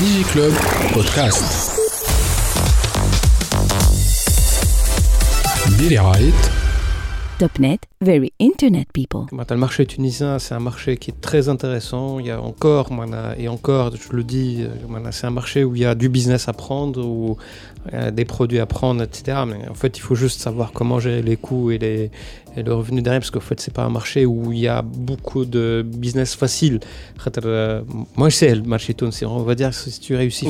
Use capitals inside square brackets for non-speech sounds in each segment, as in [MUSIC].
DigiClub Podcast. Billy Wright TopNet, Very Internet People. Le marché tunisien, c'est un marché qui est très intéressant. Il y a encore, et encore, je le dis, euh, c'est un marché où il y a du business à prendre, où euh, des produits à prendre, etc. Mais en fait, il faut juste savoir comment gérer les coûts et, les, et le revenu derrière, parce qu'en fait, c'est pas un marché où il y a beaucoup de business facile. Euh, moi, je sais, le marché tunisien, on va dire que si tu réussis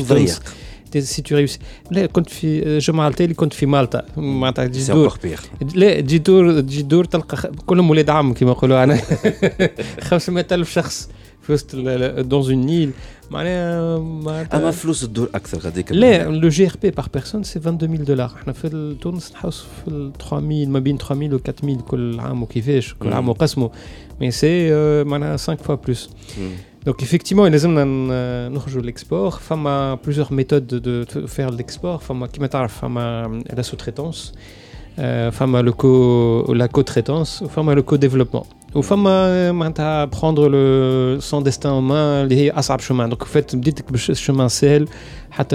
سي تو ريوسي لا كنت في جمعتي اللي كنت في مالطا معناتها تجي سي تدور encore pire لا تجي دور تجي دور تلقى خ- [LAUGHS] كلهم ولاد عم كما يقولوا انا 500000 شخص في وسط دون اون نيل معناها اما معناتها فلوس الدور اكثر غاديك لا لو جي ار بي بار بيرسون سي 22000 دولار احنا في تونس نحوس في ال 3000 ما بين 3000 و 4000 كل عام وكيفاش كل عام مم. وقسمه مي سي معناها 5 فوا بلوس مم. Donc effectivement, les hommes je l'export. Femme a plusieurs méthodes de faire l'export. Femme a euh, la sous-traitance. Euh, femme a la co-traitance. Femme a le co-développement. Ou femme a prendre le, son destin en main, les chemin. Donc en fait, dites que le chemin c'est elle,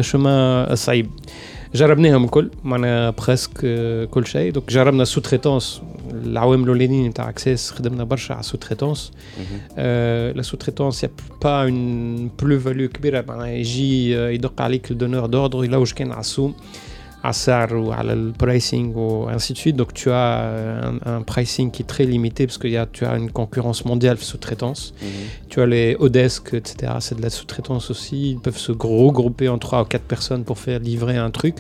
chemin euh, saïb. جربناهم الكل معنا بريسك كل شيء. دونك جربنا سو تريتونس العوامل الأولانيين نتاع اكسس خدمنا برشا على سو تريتونس مهم. لا سو تريتونس يا با اون بلو فاليو كبيرة معناها يجي آه، يدق عليك الدونور دوردر يلوج كان على السوق. Asar ou à le pricing ou ainsi de suite. Donc tu as euh, un, pricing qui est très limité parce que y a, tu as une concurrence mondiale sous-traitance. Mhm. Tu as les Odesk, etc. C'est de la sous-traitance aussi. Ils peuvent se regrouper en 3 ou 4 personnes pour faire livrer un truc.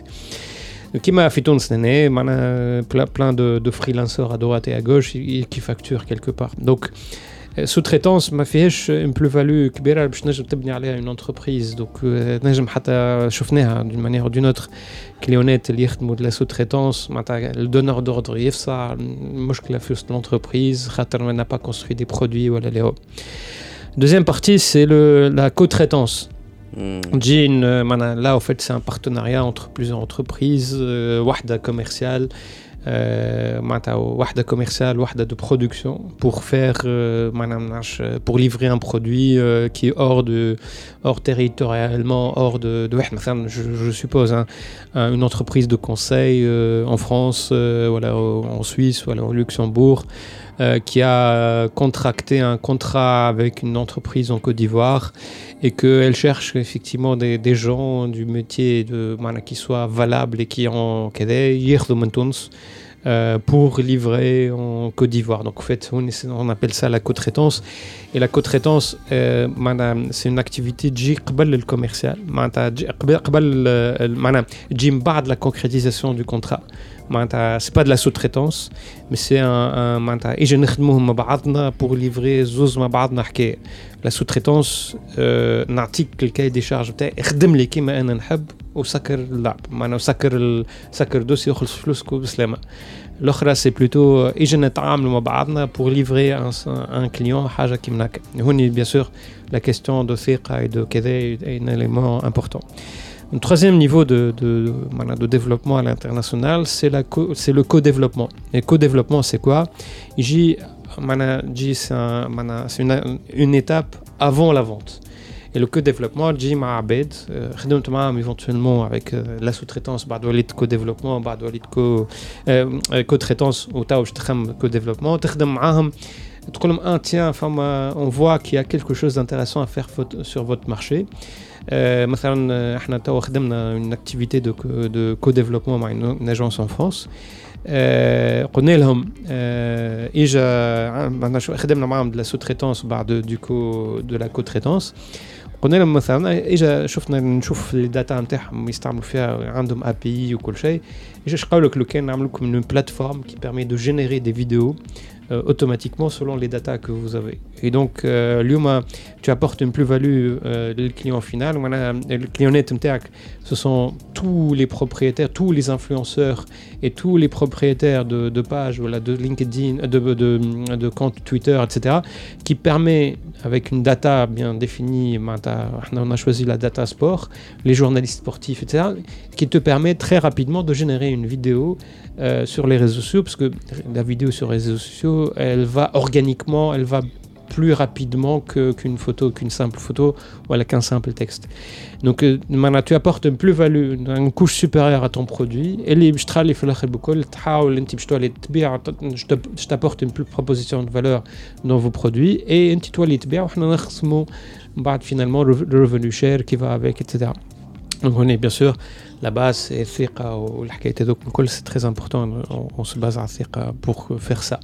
Qui m'a fait tourner, plein de freelancers à droite et à gauche qui facturent quelque part. Donc, euh, sous-traitance ما فيهاش une plus-value كبيرة باش تنجم تبني عليها une entreprise donc euh, نجم حتى شفناها d'une manière ou d'une autre كليونات اللي يخدموا de la sous-traitance معناتها الدونور d'ordre يفصع المشكلة في وسط l'entreprise خاطر ما n'a pas construit des produits ولا اللي هو Deuxième partie, c'est le- la co-traitance. مم. تجي une- معناها là, en fait, c'est un partenariat entre plusieurs entreprises, euh, وحدة commerciale, euh, commerciale, wahda de production pour faire euh, pour livrer un produit euh, qui est hors de hors territorialement hors de, de je, suppose hein, une entreprise de conseil euh, en France euh, voilà en Suisse voilà au Luxembourg euh, qui a contracté un contrat avec une entreprise en Côte d'Ivoire et qu'elle cherche effectivement des, gens du métier de qui soient valables et qui ont euh, pour livrer en Côte d'Ivoire. Donc en fait, on, appelle ça la co-traitance. Et la co-traitance, euh, c'est une activité qui le commercial, qui de la concrétisation du contrat. C'est pas de la sous-traitance, mais c'est un. Et je ne pour livrer Zouz Mabadna La sous-traitance, euh, n'article le cahier des charges, وسكر اللعب معناها وسكر ال... سكر دوسي وخلص فلوسك وبسلامه الاخرى سي بلوتو اجي نتعاملوا مع بعضنا pour livrer un, un client حاجه كيما هكا هوني bien sûr la question de ثقه et de كذا est un élément important un troisième niveau de, de, voilà, de développement à l'international, c'est la co- c'est le co-développement. Et co-développement, c'est quoi J, voilà, J, c'est un- voilà, c'est une, une étape avant la vente. Et le co-développement, J, مع عباد euh, خدمت معاهم éventuellement avec euh, la sous-traitance بعد وليت co-développement بعد وليت co euh, co-traitance وتوا باش تخدم co-développement تخدم معاهم تقول لهم ah tiens فما on voit qu'il y a quelque chose d'intéressant à faire faute- sur votre marché آه، مثلا آه، احنا توا خدمنا une activité de co- de co-développement مع une, une agence en France آه، قلنا لهم آه، اجا عم- عندنا شو- خدمنا معاهم de la sous-traitance بعد du co de la co-traitance قلنا لهم مثلا إجا شفنا نشوف الداتا نتاعهم يستعملوا فيها عندهم اي بي وكل شيء. Je crois que une plateforme qui permet de générer des vidéos euh, automatiquement selon les datas que vous avez. Et donc, euh, tu apportes une plus-value euh, le client final. Voilà, euh, le client net, ce sont tous les propriétaires, tous les influenceurs et tous les propriétaires de, pages, voilà, de LinkedIn, euh, de, de, comptes Twitter, etc., qui permet, avec une data bien définie, ben, on a choisi la data sport, les journalistes sportifs, etc., qui te permet très rapidement de générer une vidéo euh, sur les réseaux sociaux, parce que la vidéo sur les réseaux sociaux, elle va organiquement, elle va plus rapidement qu'une photo, qu'une simple photo, voilà, qu'un simple texte. Donc, euh, maintenant, tu apportes une plus-value, une couche supérieure à ton produit. Et les je t'apporte une plus proposition de valeur dans vos produits. Et une petite toile, bah, finalement, le revenu cher qui va avec, etc. Donc on est bien sûr la base c'est الثقة والحكاية هذوك الكل c'est très important on, on se base على الثقة pour faire ça.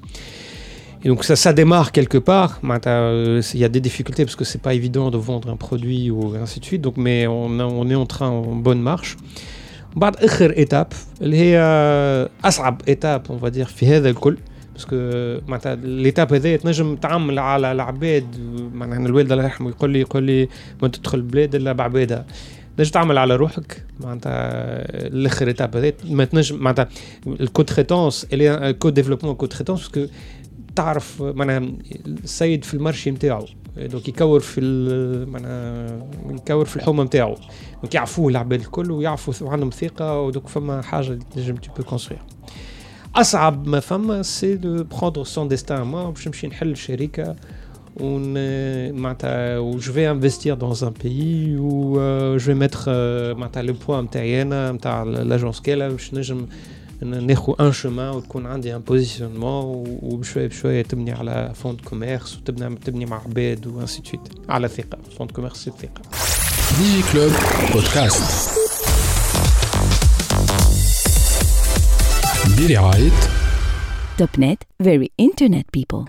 Et donc ça, ça démarre quelque part. معناتها, euh, Il y a des difficultés parce que c'est pas évident de vendre un produit ou ainsi de suite. Donc, mais on, a- on est en train en bonne marche. بعد اخر ايتاب اللي هي اصعب ايتاب on va dire في هذا الكل باسكو معناتها ليتاب هذايا تنجم تعمل على العباد معناها أنا الوالد الله يرحمه يقول لي يقول لي ما تدخل البلاد الا بعبادها تنجم تعمل على روحك معناتها الآخر ايتاب ما تنجم معناتها الكود اللي كود ديفلوبمون كود تريتونس باسكو تعرف معناها السيد في المارشي نتاعو دونك يكور في معناها يكور في الحومة نتاعو دونك يعرفوه العباد الكل ويعرفوا عندهم ثقة ودونك فما حاجة تنجم tu peux construire. أصعب ما فما سي دو بروندر سون ديستان ما باش نمشي نحل شركه ون معناتها و جو في انفستير دون ان بيي و جو في متر معناتها لو بوا نتاعي انا نتاع لاجونس كالا باش نجم ن- ناخذ ان شومان وتكون عندي ان بوزيشنمون وبشويه بشويه تبني على فوند كوميرس وتبني تبني مع عباد وانسي سويت على ثقه فوند كوميرس ثقه ديجي كلوب بودكاست برعاية Topnet, very internet people.